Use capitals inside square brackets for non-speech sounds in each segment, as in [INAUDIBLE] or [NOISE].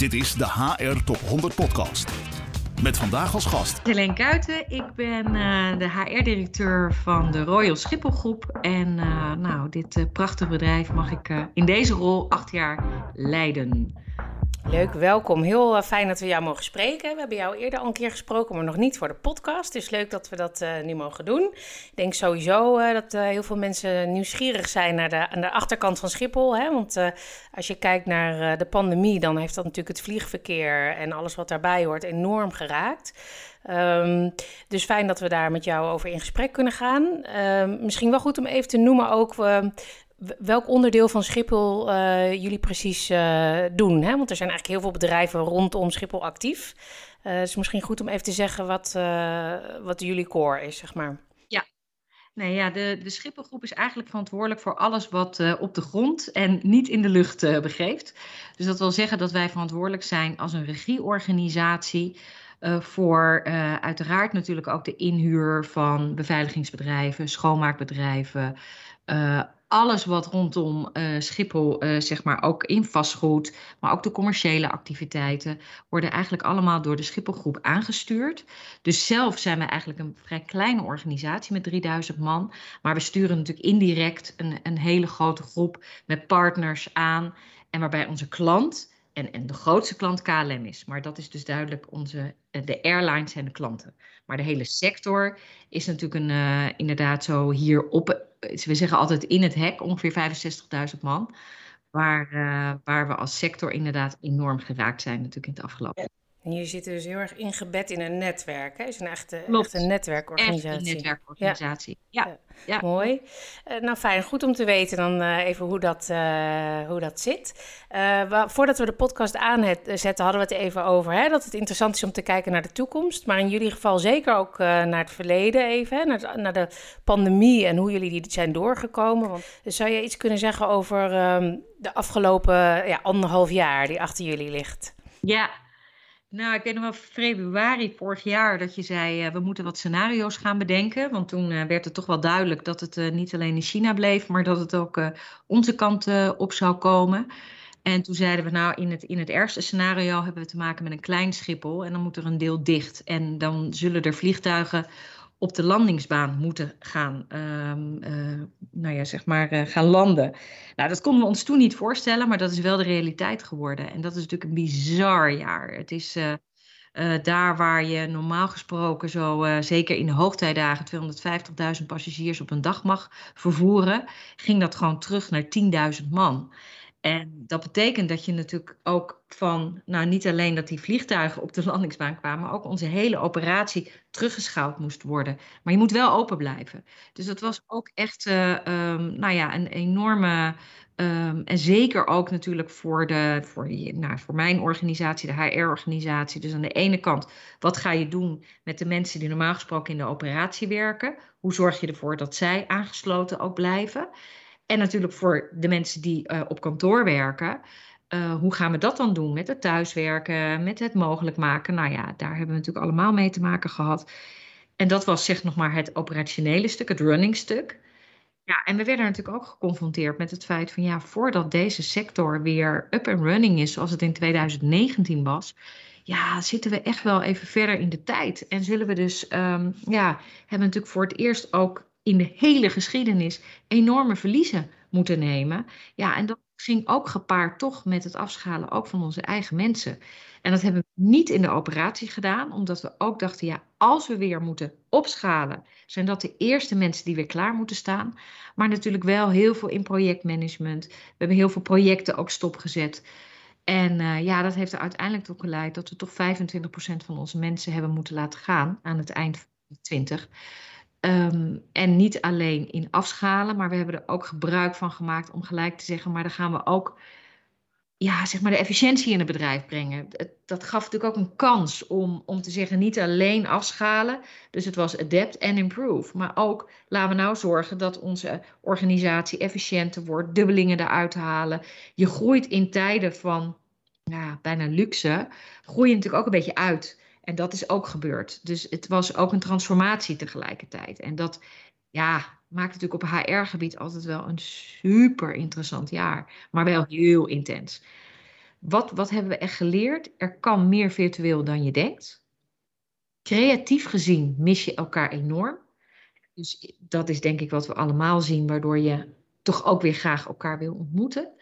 Dit is de HR Top 100 Podcast. Met vandaag als gast. Helene Kuiten, ik ben uh, de HR-directeur van de Royal Schiphol Groep. En uh, nou, dit uh, prachtige bedrijf mag ik in deze rol acht jaar leiden. Leuk, welkom. Heel uh, fijn dat we jou mogen spreken. We hebben jou eerder al een keer gesproken, maar nog niet voor de podcast. Dus leuk dat we dat uh, nu mogen doen. Ik denk sowieso uh, dat heel veel mensen nieuwsgierig zijn naar de, aan de achterkant van Schiphol. Hè? Want als je kijkt naar de pandemie, dan heeft dat natuurlijk het vliegverkeer en alles wat daarbij hoort enorm geraakt. Um, dus fijn dat we daar met jou over in gesprek kunnen gaan. Um, misschien wel goed om even te noemen ook welk onderdeel van Schiphol uh, jullie precies uh, doen. Hè? Want er zijn eigenlijk heel veel bedrijven rondom Schiphol actief. Uh, het is misschien goed om even te zeggen wat, wat jullie core is, zeg maar. Ja, nee, ja de, de Schipholgroep is eigenlijk verantwoordelijk voor alles wat op de grond en niet in de lucht begeeft. Dus dat wil zeggen dat wij verantwoordelijk zijn als een regieorganisatie. Voor uiteraard natuurlijk ook de inhuur van beveiligingsbedrijven, schoonmaakbedrijven, uh, alles wat rondom uh, Schiphol, uh, zeg maar ook in vastgoed, maar ook de commerciële activiteiten, worden eigenlijk allemaal door de Schipholgroep aangestuurd. Dus zelf zijn we eigenlijk een vrij kleine organisatie met 3000 man, maar we sturen natuurlijk indirect een, een hele grote groep met partners aan en waarbij onze klant en, en de grootste klant KLM is. Maar dat is dus duidelijk onze, eh, de airlines en de klanten. Maar de hele sector is natuurlijk een, inderdaad zo hier op, we zeggen altijd in het hek, ongeveer 65.000 man. Waar, uh, waar we als sector inderdaad enorm geraakt zijn natuurlijk in het afgelopen. En jullie zitten dus heel erg ingebed in een netwerk. Hè? Het is een echte, echt een netwerkorganisatie. Echt een netwerkorganisatie, ja. ja. ja. Mooi. Uh, nou, fijn. Goed om te weten dan uh, even hoe dat, uh, hoe dat zit. voordat we de podcast aanzetten, hadden we het even over... Hè, dat het interessant is om te kijken naar de toekomst. Maar in jullie geval zeker ook naar het verleden even. Hè, naar, naar, de pandemie en hoe jullie die zijn doorgekomen. Want, dus zou je iets kunnen zeggen over um, de afgelopen ja, anderhalf jaar die achter jullie ligt? Ja, nou, ik weet nog wel februari vorig jaar dat je zei, uh, we moeten wat scenario's gaan bedenken. Want toen uh, werd het toch wel duidelijk dat het uh, niet alleen in China bleef, maar dat het ook onze kant op zou komen. En toen zeiden we, nou, in het, in het ergste scenario hebben we te maken met een klein Schiphol en dan moet er een deel dicht. En dan zullen er vliegtuigen op de landingsbaan moeten gaan, um, uh, nou ja, zeg maar, uh, gaan landen. Nou, dat konden we ons toen niet voorstellen, maar dat is wel de realiteit geworden. En dat is natuurlijk een bizar jaar. Het is uh, daar waar je normaal gesproken zo, zeker in de hoogtijdagen, 250.000 passagiers op een dag mag vervoeren, ging dat gewoon terug naar 10.000 man. En dat betekent dat je natuurlijk ook van, nou niet alleen dat die vliegtuigen op de [LAUGHS] landingsbaan kwamen, maar ook onze hele operatie teruggeschaald moest worden. Maar je moet wel open blijven. Dus dat was ook echt, uh, um, nou ja, een enorme, um, en zeker ook natuurlijk voor, de, voor, nou, voor mijn organisatie, de HR-organisatie. Dus aan de ene kant, wat ga je doen met de mensen die normaal gesproken in de operatie werken? Hoe zorg je ervoor dat zij aangesloten ook blijven? En natuurlijk voor de mensen die uh, op kantoor werken. Uh, hoe gaan we dat dan doen met het thuiswerken, met het mogelijk maken? Nou ja, daar hebben we natuurlijk allemaal mee te maken gehad. En dat was zeg nog maar het operationele stuk, het running stuk. Ja, en we werden natuurlijk ook geconfronteerd met het feit van ja, voordat deze sector weer up and running is, zoals het in 2019 was, ja, zitten we echt wel even verder in de tijd. En zullen we dus, um, ja, hebben we natuurlijk voor het eerst ook in de hele geschiedenis enorme verliezen moeten nemen. Ja, en dat ging ook gepaard toch met het afschalen ook van onze eigen mensen. En dat hebben we niet in de operatie gedaan, omdat we ook dachten, ja, als we weer moeten opschalen, zijn dat de eerste mensen die weer klaar moeten staan. Maar natuurlijk wel heel veel in projectmanagement. We hebben heel veel projecten ook stopgezet. En uh, ja, dat heeft er uiteindelijk toe geleid dat we toch 25% van onze mensen hebben moeten laten gaan aan het eind van 20. Um, en niet alleen in afschalen, maar we hebben er ook gebruik van gemaakt om gelijk te zeggen, maar dan gaan we ook ja, zeg maar de efficiëntie in het bedrijf brengen. dat gaf natuurlijk ook een kans om, om te zeggen, niet alleen afschalen. Dus het was adapt and improve. Maar ook laten we nou zorgen dat onze organisatie efficiënter wordt, dubbelingen eruit halen. Je groeit in tijden van bijna luxe, groei je natuurlijk ook een beetje uit. En dat is ook gebeurd. Dus het was ook een transformatie tegelijkertijd. En dat ja, maakt natuurlijk op HR-gebied altijd wel een super interessant jaar. Maar wel heel intens. wat, wat hebben we echt geleerd? Er kan meer virtueel dan je denkt. Creatief gezien mis je elkaar enorm. Dus dat is denk ik wat we allemaal zien, waardoor je toch ook weer graag elkaar wil ontmoeten.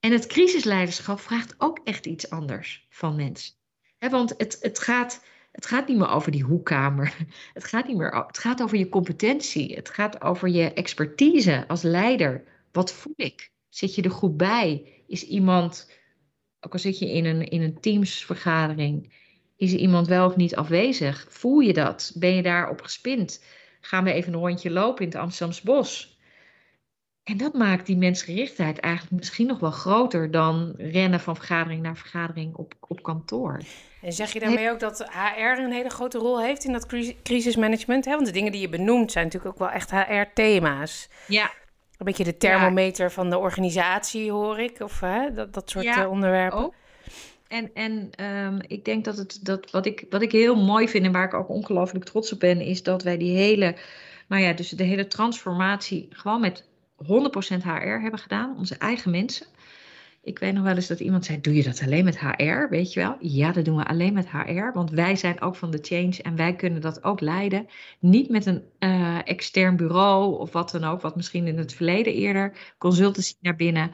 En het crisisleiderschap vraagt ook echt iets anders van mensen. Want het, het, gaat, het gaat niet meer over die hoekkamer. [LAUGHS] Het gaat, niet meer, het gaat over je competentie. Het gaat over je expertise als leider. Wat voel ik? Zit je er goed bij? Is iemand, ook al zit je in een, in een teamsvergadering, is iemand wel of niet afwezig? Voel je dat? Ben je daarop gespind? Gaan we even een rondje lopen in het Amsterdamse bos? En dat maakt die mensgerichtheid eigenlijk misschien nog wel groter dan rennen van vergadering naar vergadering op, op kantoor. En zeg je daarmee ook dat HR een hele grote rol heeft in dat crisismanagement? Want de dingen die je benoemt zijn natuurlijk ook wel echt HR-thema's. Ja. Een beetje de thermometer van de organisatie, hoor ik. Of hè, dat, dat soort ja, eh, onderwerpen. Ook. En, en um, ik denk dat, het, dat wat, ik, wat ik heel mooi vind en waar ik ook ongelooflijk trots op ben, is dat wij die hele, nou ja, dus de hele transformatie gewoon met 100% HR hebben gedaan, onze eigen mensen. Ik weet nog wel eens dat iemand zei: Doe je dat alleen met HR? Weet je wel? Ja, dat doen we alleen met HR, want wij zijn ook van de change en wij kunnen dat ook leiden. Niet met een uh, extern bureau of wat dan ook, wat misschien in het verleden eerder consultancy naar binnen.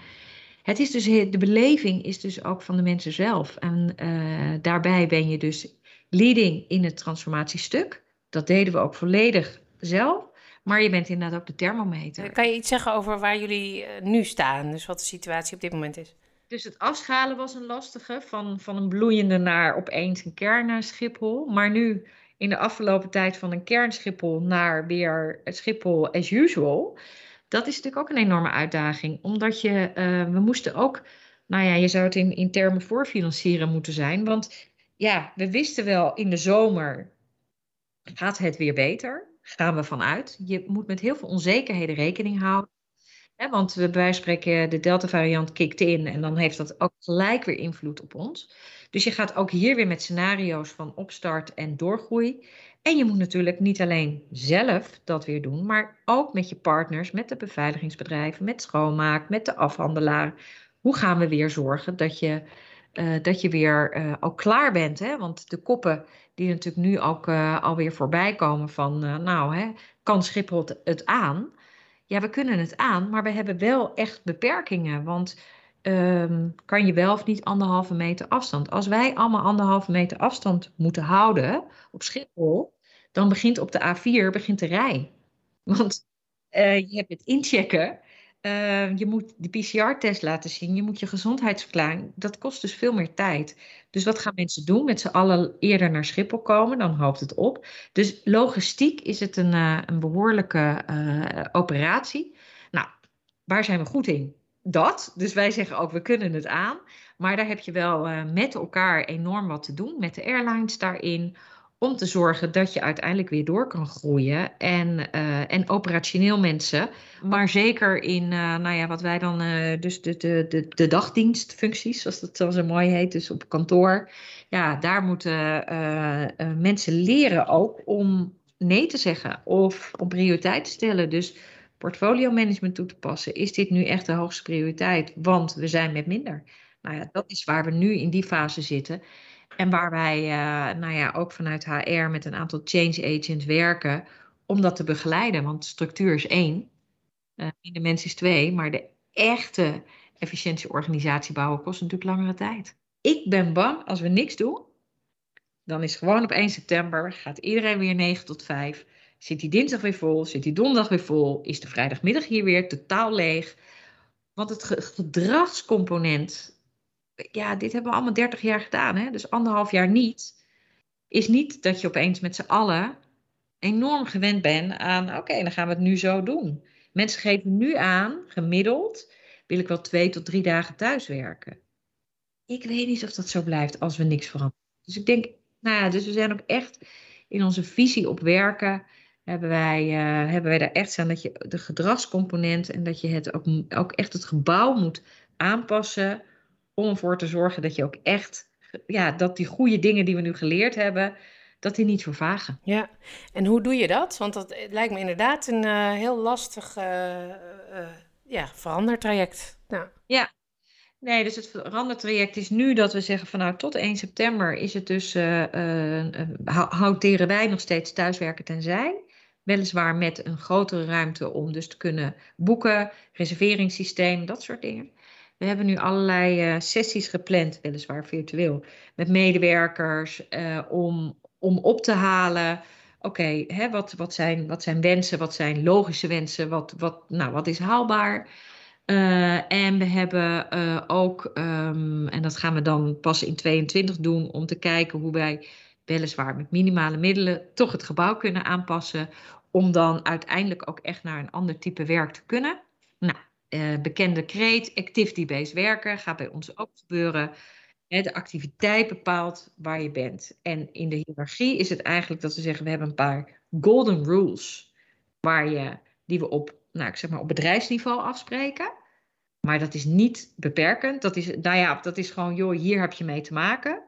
Het is dus, de beleving is dus ook van de mensen zelf. En uh, daarbij ben je dus leading in het transformatiestuk. Dat deden we ook volledig zelf. Maar je bent inderdaad ook de thermometer. Kan je iets zeggen over waar jullie eh, nu staan? Dus wat de situatie op dit moment is? Dus het afschalen was een lastige. Van, van een bloeiende naar opeens een kern Schiphol. Maar nu in de afgelopen tijd van een kern Schiphol naar weer het Schiphol as usual. Dat is natuurlijk ook een enorme uitdaging. Omdat je, uh, we moesten ook, nou ja, je zou het in, in termen voorfinancieren moeten zijn. Want ja, we wisten wel in de zomer gaat het weer beter gaan we vanuit. Je moet met heel veel onzekerheden rekening houden. Hè, want we, bij spreken, de Delta-variant kikt in en dan heeft dat ook gelijk weer invloed op ons. Dus je gaat ook hier weer met scenario's van opstart en doorgroei. En je moet natuurlijk niet alleen zelf dat weer doen, maar ook met je partners, met de beveiligingsbedrijven, met schoonmaak, met de afhandelaar. Hoe gaan we weer zorgen dat je, uh, dat je weer ook klaar bent? Hè? Want de koppen die natuurlijk nu ook uh, alweer voorbij komen van, nou, hè, kan Schiphol het, aan? Ja, we kunnen het aan, maar we hebben wel echt beperkingen. Want um, kan je wel of niet anderhalve meter afstand? Als wij allemaal anderhalve meter afstand moeten houden op Schiphol, dan begint op de A4 begint de rij. Want je hebt het inchecken uh, je moet die PCR-test laten zien, je moet je gezondheidsverklaring. Dat kost dus veel meer tijd. Dus wat gaan mensen doen? Met z'n allen eerder naar Schiphol komen, dan hoopt het op. Dus logistiek is het een, uh, een behoorlijke uh, operatie. Nou, waar zijn we goed in? Dat. Dus wij zeggen ook, we kunnen het aan. Maar daar heb je wel met elkaar enorm wat te doen. Met de airlines daarin om te zorgen dat je uiteindelijk weer door kan groeien. En, uh, en operationeel mensen, maar zeker in uh, nou ja, wat wij dan, uh, dus de, de, de, de dagdienstfuncties, zoals dat zo mooi heet, dus op kantoor. Ja, daar moeten mensen leren ook om nee te zeggen of om prioriteit te stellen. Dus portfolio management toe te passen. Is dit nu echt de hoogste prioriteit? Want we zijn met minder. Nou ja, dat is waar we nu in die fase zitten. En waar wij uh, nou ja, ook vanuit HR met een aantal change agents werken om dat te begeleiden. Want structuur is één, uh, de mens is twee, maar de echte efficiëntieorganisatie bouwen kost natuurlijk langere tijd. Ik ben bang als we niks doen, dan is gewoon op 1 september, gaat iedereen weer 9 tot 5. Zit die dinsdag weer vol, zit die donderdag weer vol, is de vrijdagmiddag hier weer totaal leeg. Want het gedragscomponent ja, dit hebben we allemaal 30 jaar gedaan, hè? dus anderhalf jaar niet, is niet dat je opeens met z'n allen enorm gewend bent aan, oké, dan gaan we het nu zo doen. Mensen geven nu aan, gemiddeld, wil ik wel twee tot drie dagen thuiswerken. Ik weet niet of dat zo blijft als we niks veranderen. Dus ik denk, nou ja, dus we zijn ook echt in onze visie op werken, hebben wij, uh, hebben wij daar echt staan dat je de gedragscomponent en dat je het ook, ook echt het gebouw moet aanpassen om ervoor te zorgen dat je ook echt, ja, dat die goede dingen die we nu geleerd hebben, dat die niet vervagen. Ja, en hoe doe je dat? Want dat lijkt me inderdaad een uh, heel lastig uh, uh, ja, verandertraject. Nou. Ja, Nee, dus het verandertraject is nu dat we zeggen van nou tot 1 september is het dus, houteren wij nog steeds thuiswerken tenzij. Weliswaar met een grotere ruimte om dus te kunnen boeken, reserveringssysteem, dat soort dingen. We hebben nu allerlei sessies gepland, weliswaar virtueel, met medewerkers om, om op te halen. Oké, wat, wat, zijn, wat zijn wensen, wat zijn logische wensen, wat, wat, nou, wat is haalbaar? Uh, en we hebben ook, um, en dat gaan we dan pas in 22 doen, om te kijken hoe wij weliswaar met minimale middelen toch het gebouw kunnen aanpassen, om dan uiteindelijk ook echt naar een ander type werk te kunnen. Nou, uh, bekende kreet, activity-based werken, gaat bij ons ook gebeuren. De activiteit bepaalt waar je bent. En in de hiërarchie is het eigenlijk dat we zeggen, we hebben een paar golden rules, waar je, die we op nou, ik zeg maar op bedrijfsniveau afspreken. Maar dat is niet beperkend. Dat is, nou ja, dat is gewoon, joh, hier heb je mee te maken.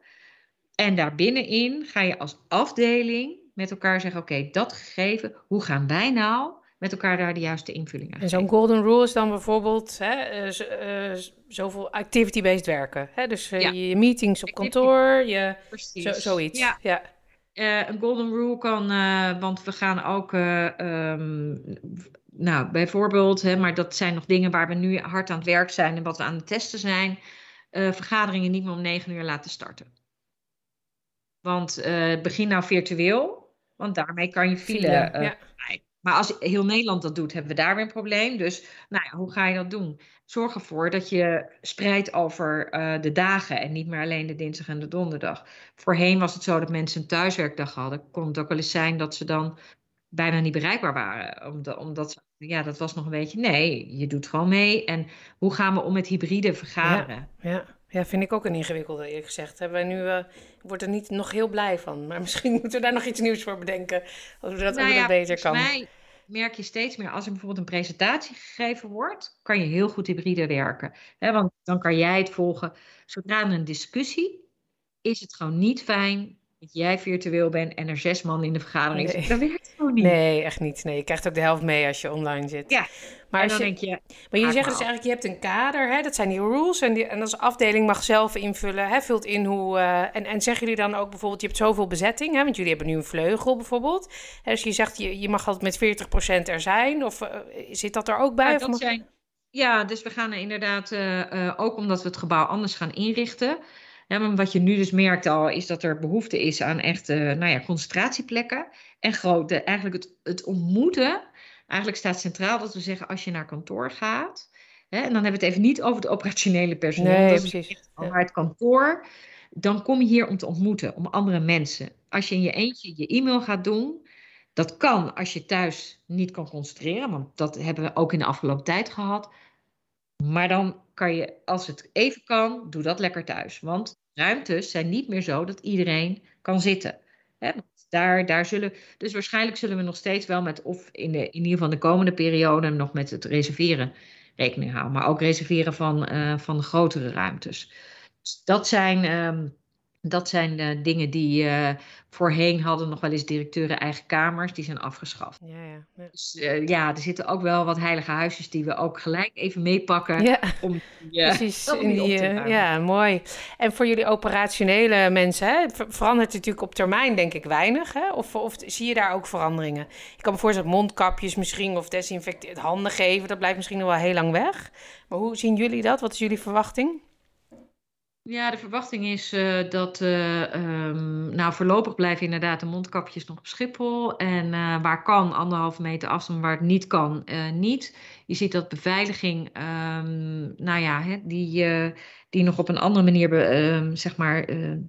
En daarbinnenin ga je als afdeling met elkaar zeggen: oké, dat gegeven, hoe gaan wij nou met elkaar daar de juiste invulling aan En zo'n golden rule is dan bijvoorbeeld hè, uh, zoveel activity-based werken. Hè? Dus uh, je meetings op kantoor, je, zo, zoiets. Ja. ja. Een golden rule kan, want we gaan ook um, nou, bijvoorbeeld, hè, maar dat zijn nog dingen waar we nu hard aan het werk zijn en wat we aan het testen zijn, vergaderingen niet meer om negen uur laten starten. Want begin nou virtueel, want daarmee kan je file. Ja. Maar als heel Nederland dat doet, hebben we daar weer een probleem. Dus nou ja, hoe ga je dat doen? Zorg ervoor dat je spreidt over de dagen en niet meer alleen de dinsdag en de donderdag. Voorheen was het zo dat mensen een thuiswerkdag hadden. Kon het ook wel eens zijn dat ze dan bijna niet bereikbaar waren. Omdat, omdat ja, dat was nog een beetje, nee, je doet gewoon mee. En hoe gaan we om met hybride vergaderen? Ja, ja. Ja vind ik ook een ingewikkelde, eerlijk gezegd. Hebben wij nu, uh, ik word er niet nog heel blij van. Maar [LAUGHS] misschien moeten we daar nog iets nieuws voor bedenken. Als we dat, nou ja, beter kan. Mij merk je steeds meer, als er bijvoorbeeld een presentatie gegeven wordt, kan je heel goed hybride werken. want dan kan jij het volgen. Zodra een discussie is het gewoon niet fijn dat jij virtueel bent en er zes man in de vergadering nee. Dat werkt gewoon niet. Nee, echt niet. Nee, je krijgt ook de helft mee als je online zit. Ja, maar en dan je, denk je... Maar je zegt dus eigenlijk, je hebt een kader, hè? dat zijn die rules. En, die, en als afdeling mag zelf invullen, hè? vult in hoe... Uh, en, en zeggen jullie dan ook bijvoorbeeld, je hebt zoveel bezetting, hè? want jullie hebben nu een vleugel bijvoorbeeld. Hè? Dus je zegt, je, je mag altijd met 40% er zijn, of uh, zit dat er ook bij? Ja, dat zijn... ja dus we gaan er inderdaad, uh, ook omdat we het gebouw anders gaan inrichten... Ja, maar wat je nu dus merkt al, is dat er behoefte is aan echte nou ja, concentratieplekken. En grote, eigenlijk het, het ontmoeten. Eigenlijk staat centraal dat we zeggen, als je naar kantoor gaat. Hè, en dan hebben we het even niet over het operationele personeel. Nee, dat precies. Maar het kantoor, dan kom je hier om te ontmoeten, om andere mensen. Als je in je eentje je e-mail gaat doen, dat kan als je thuis niet kan concentreren, want dat hebben we ook in de afgelopen tijd gehad. Maar dan kan je, als het even kan, doe dat lekker thuis. Want ruimtes zijn niet meer zo dat iedereen kan zitten. Daar, daar zullen, dus waarschijnlijk zullen we nog steeds wel met, of in, de, in ieder geval de komende periode, nog met het reserveren rekening houden. Maar ook reserveren van, uh, van grotere ruimtes. Dus dat zijn. Um, dat zijn de dingen die uh, voorheen hadden nog wel eens directeuren eigen kamers, die zijn afgeschaft. Ja, ja. ja. Dus uh, ja, er zitten ook wel wat heilige huisjes die we ook gelijk even meepakken. Ja, om [LAUGHS] die, precies. In die, ja, mooi. En voor jullie operationele mensen, hè, verandert het natuurlijk op termijn denk ik weinig. Hè? Of, of zie je daar ook veranderingen? Ik kan me voorstellen mondkapjes misschien of desinfecteerd handen geven, dat blijft misschien nog wel heel lang weg. Maar hoe zien jullie dat? Wat is jullie verwachting? Ja, de verwachting is uh, dat, uh, um, nou voorlopig blijven inderdaad de mondkapjes nog op Schiphol. En uh, waar kan, anderhalve meter afstand, waar het niet kan, niet. Je ziet dat beveiliging, um, nou ja, hè, die, die nog op een andere manier, be, ehm, zeg maar,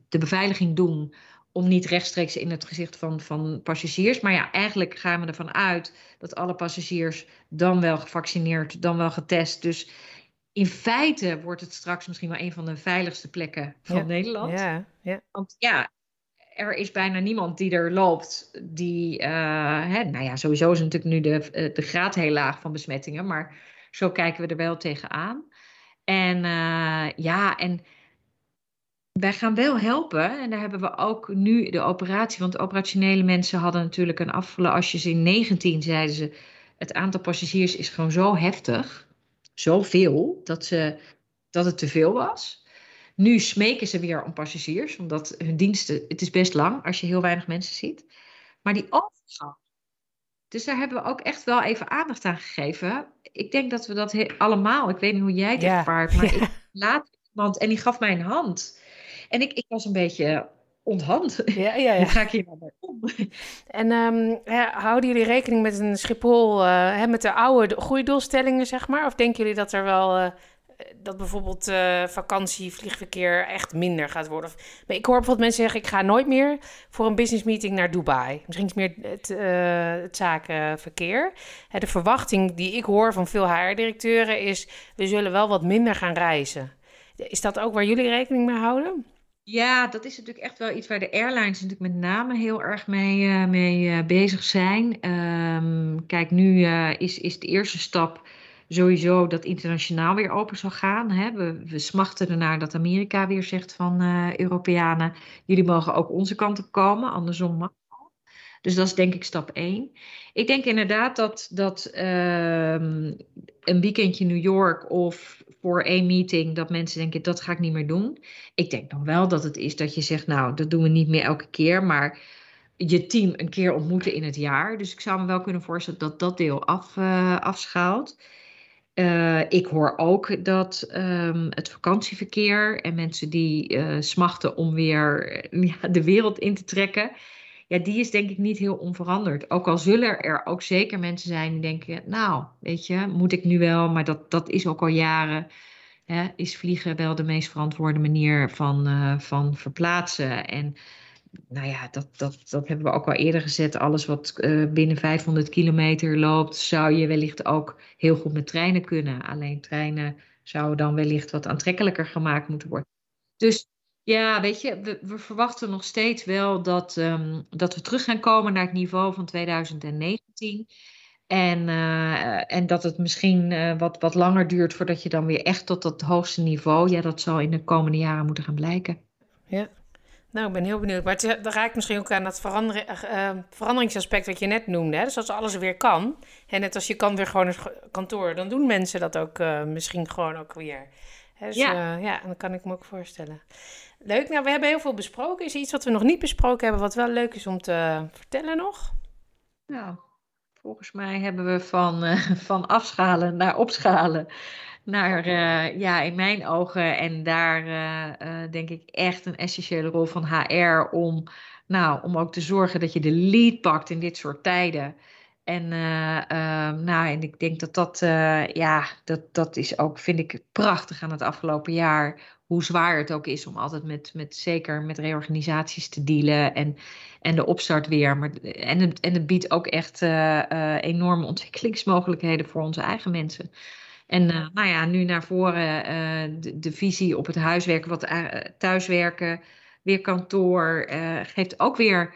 de beveiliging doen. Om niet rechtstreeks in het gezicht van, van passagiers. Maar ja, eigenlijk gaan we ervan uit dat alle passagiers dan wel gevaccineerd, dan wel getest. Dus in feite wordt het straks misschien wel een van de veiligste plekken van Nederland. Ja, ja. Want ja, er is bijna niemand die er loopt die, uh, hè, nou ja, sowieso is natuurlijk nu de, eh, de graad heel laag van besmettingen, maar zo kijken we er wel tegenaan. En uh, ja, en wij gaan wel helpen. En daar hebben we ook nu de operatie. Want operationele mensen hadden natuurlijk een afvallen. Als je ze in 19 zeiden ze. Het aantal passagiers is gewoon zo heftig zoveel dat ze dat het te veel was. Nu smeken ze weer om passagiers, omdat hun diensten, het is best lang als je heel weinig mensen ziet. Maar die overgang. Dus daar hebben we ook echt wel even aandacht aan gegeven. Ik denk dat we dat allemaal, ik weet niet hoe jij het ervaart, maar [LAUGHS] ik laat iemand en die gaf mij een hand. En ik, ik was een beetje onthand. Ja, ja, ja. [LAUGHS] Hoe ga ik hier nou mee om? En um, houden jullie rekening met een Schiphol, uh, met de oude groeidoelstellingen, zeg maar? Of denken jullie dat er wel uh, dat bijvoorbeeld uh, vakantie, vliegverkeer echt minder gaat worden. ik hoor bijvoorbeeld mensen zeggen, ik ga nooit meer voor een business meeting naar Dubai. Misschien is meer het, het zakenverkeer. de verwachting die ik hoor van veel HR-directeuren is, we zullen wel wat minder gaan reizen. Is dat ook waar jullie rekening mee houden? Ja, dat is natuurlijk echt wel iets waar de airlines natuurlijk met name heel erg mee, uh, mee bezig zijn. Um, kijk, nu is, is de eerste stap sowieso dat internationaal weer open zal gaan. Hè. We, we smachten ernaar dat Amerika weer zegt van uh, Europeanen, jullie mogen ook onze kant op komen, andersom mag. Dus dat is denk ik stap één. Ik denk inderdaad dat, dat uh, een weekendje New York of voor één meeting, dat mensen denken, dat ga ik niet meer doen. Ik denk nog wel dat het is dat je zegt, nou, dat doen we niet meer elke keer, maar je team een keer ontmoeten in het jaar. Dus ik zou me wel kunnen voorstellen dat dat deel af, uh, afschaalt. Uh, ik hoor ook dat um, het vakantieverkeer en mensen die uh, smachten om weer [LAUGHS] ja, de wereld in te trekken, ja, die is denk ik niet heel onveranderd. Ook al zullen er ook zeker mensen zijn die denken, nou, weet je, moet ik nu wel, maar dat, dat is ook al jaren. Hè, is vliegen wel de meest verantwoorde manier van, uh, van verplaatsen? En nou ja, dat, dat, dat hebben we ook al eerder gezet. Alles wat uh, binnen 500 kilometer loopt, zou je wellicht ook heel goed met treinen kunnen. Alleen treinen zouden dan wellicht wat aantrekkelijker gemaakt moeten worden. Dus ja, weet je, we, we verwachten nog steeds wel dat, um, dat we terug gaan komen naar het niveau van 2019. En, uh, en dat het misschien uh, wat, wat langer duurt voordat je dan weer echt tot dat hoogste niveau, ja, dat zal in de komende jaren moeten gaan blijken. Ja, nou, ik ben heel benieuwd. Maar het, dat raakt misschien ook aan dat verander, uh, veranderingsaspect wat je net noemde. Hè? Dus als alles weer kan, en net als je kan weer gewoon een kantoor, dan doen mensen dat ook misschien gewoon ook weer. Dus, ja. Ja, dat kan ik me ook voorstellen. Leuk. Nou, we hebben heel veel besproken. Is er iets wat we nog niet besproken hebben, wat wel leuk is om te vertellen nog? Nou, volgens mij hebben we van, [LAUGHS] van afschalen naar opschalen naar, uh, ja, in mijn ogen, en daar uh, denk ik echt een essentiële rol van HR om, nou, om ook te zorgen dat je de lead pakt in dit soort tijden. En, nou, en ik denk dat dat, ja, dat, dat is ook, vind ik, prachtig aan het afgelopen jaar. Hoe zwaar het ook is om altijd met, met zeker met reorganisaties te dealen en, en de opstart weer. Maar, en, het, en het biedt ook echt enorme ontwikkelingsmogelijkheden voor onze eigen mensen. En uh, nou ja, nu naar voren de, de, visie op het huiswerken, wat thuiswerken, weer kantoor, geeft ook weer,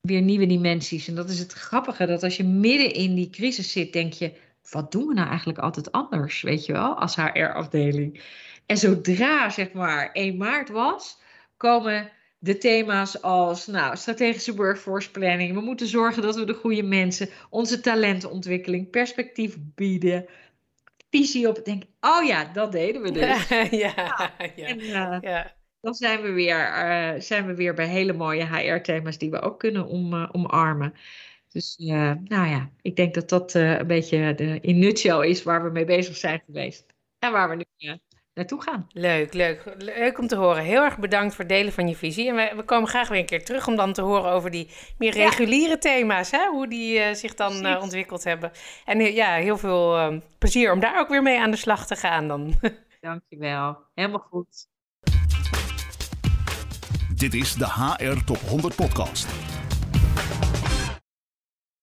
weer nieuwe dimensies. En dat is het grappige, dat als je midden in die crisis zit, denk je, wat doen we nou eigenlijk altijd anders, weet je wel, als HR-afdeling. En zodra, zeg maar, 1 maart was, komen de thema's als nou, strategische workforce planning. We moeten zorgen dat we de goede mensen, onze talentontwikkeling, perspectief bieden visie op. Denk, oh ja, dat deden we dus. [LAUGHS] ja, ja, En, uh, ja. Dan zijn we, weer, uh, zijn we weer bij hele mooie HR-thema's die we ook kunnen om, uh, omarmen. Dus nou ja, ik denk dat dat een beetje de in nutshell is waar we mee bezig zijn geweest. En waar we nu naartoe gaan. Leuk, leuk. Leuk om te horen. Heel erg bedankt voor het delen van je visie. En we, we komen graag weer een keer terug om dan te horen over die meer reguliere thema's. Hè? Hoe die uh, zich dan uh, ontwikkeld hebben. En uh, ja, heel veel plezier om daar ook weer mee aan de slag te gaan dan. [LAUGHS] Dankjewel. Helemaal goed. Dit is de HR Top 100 podcast.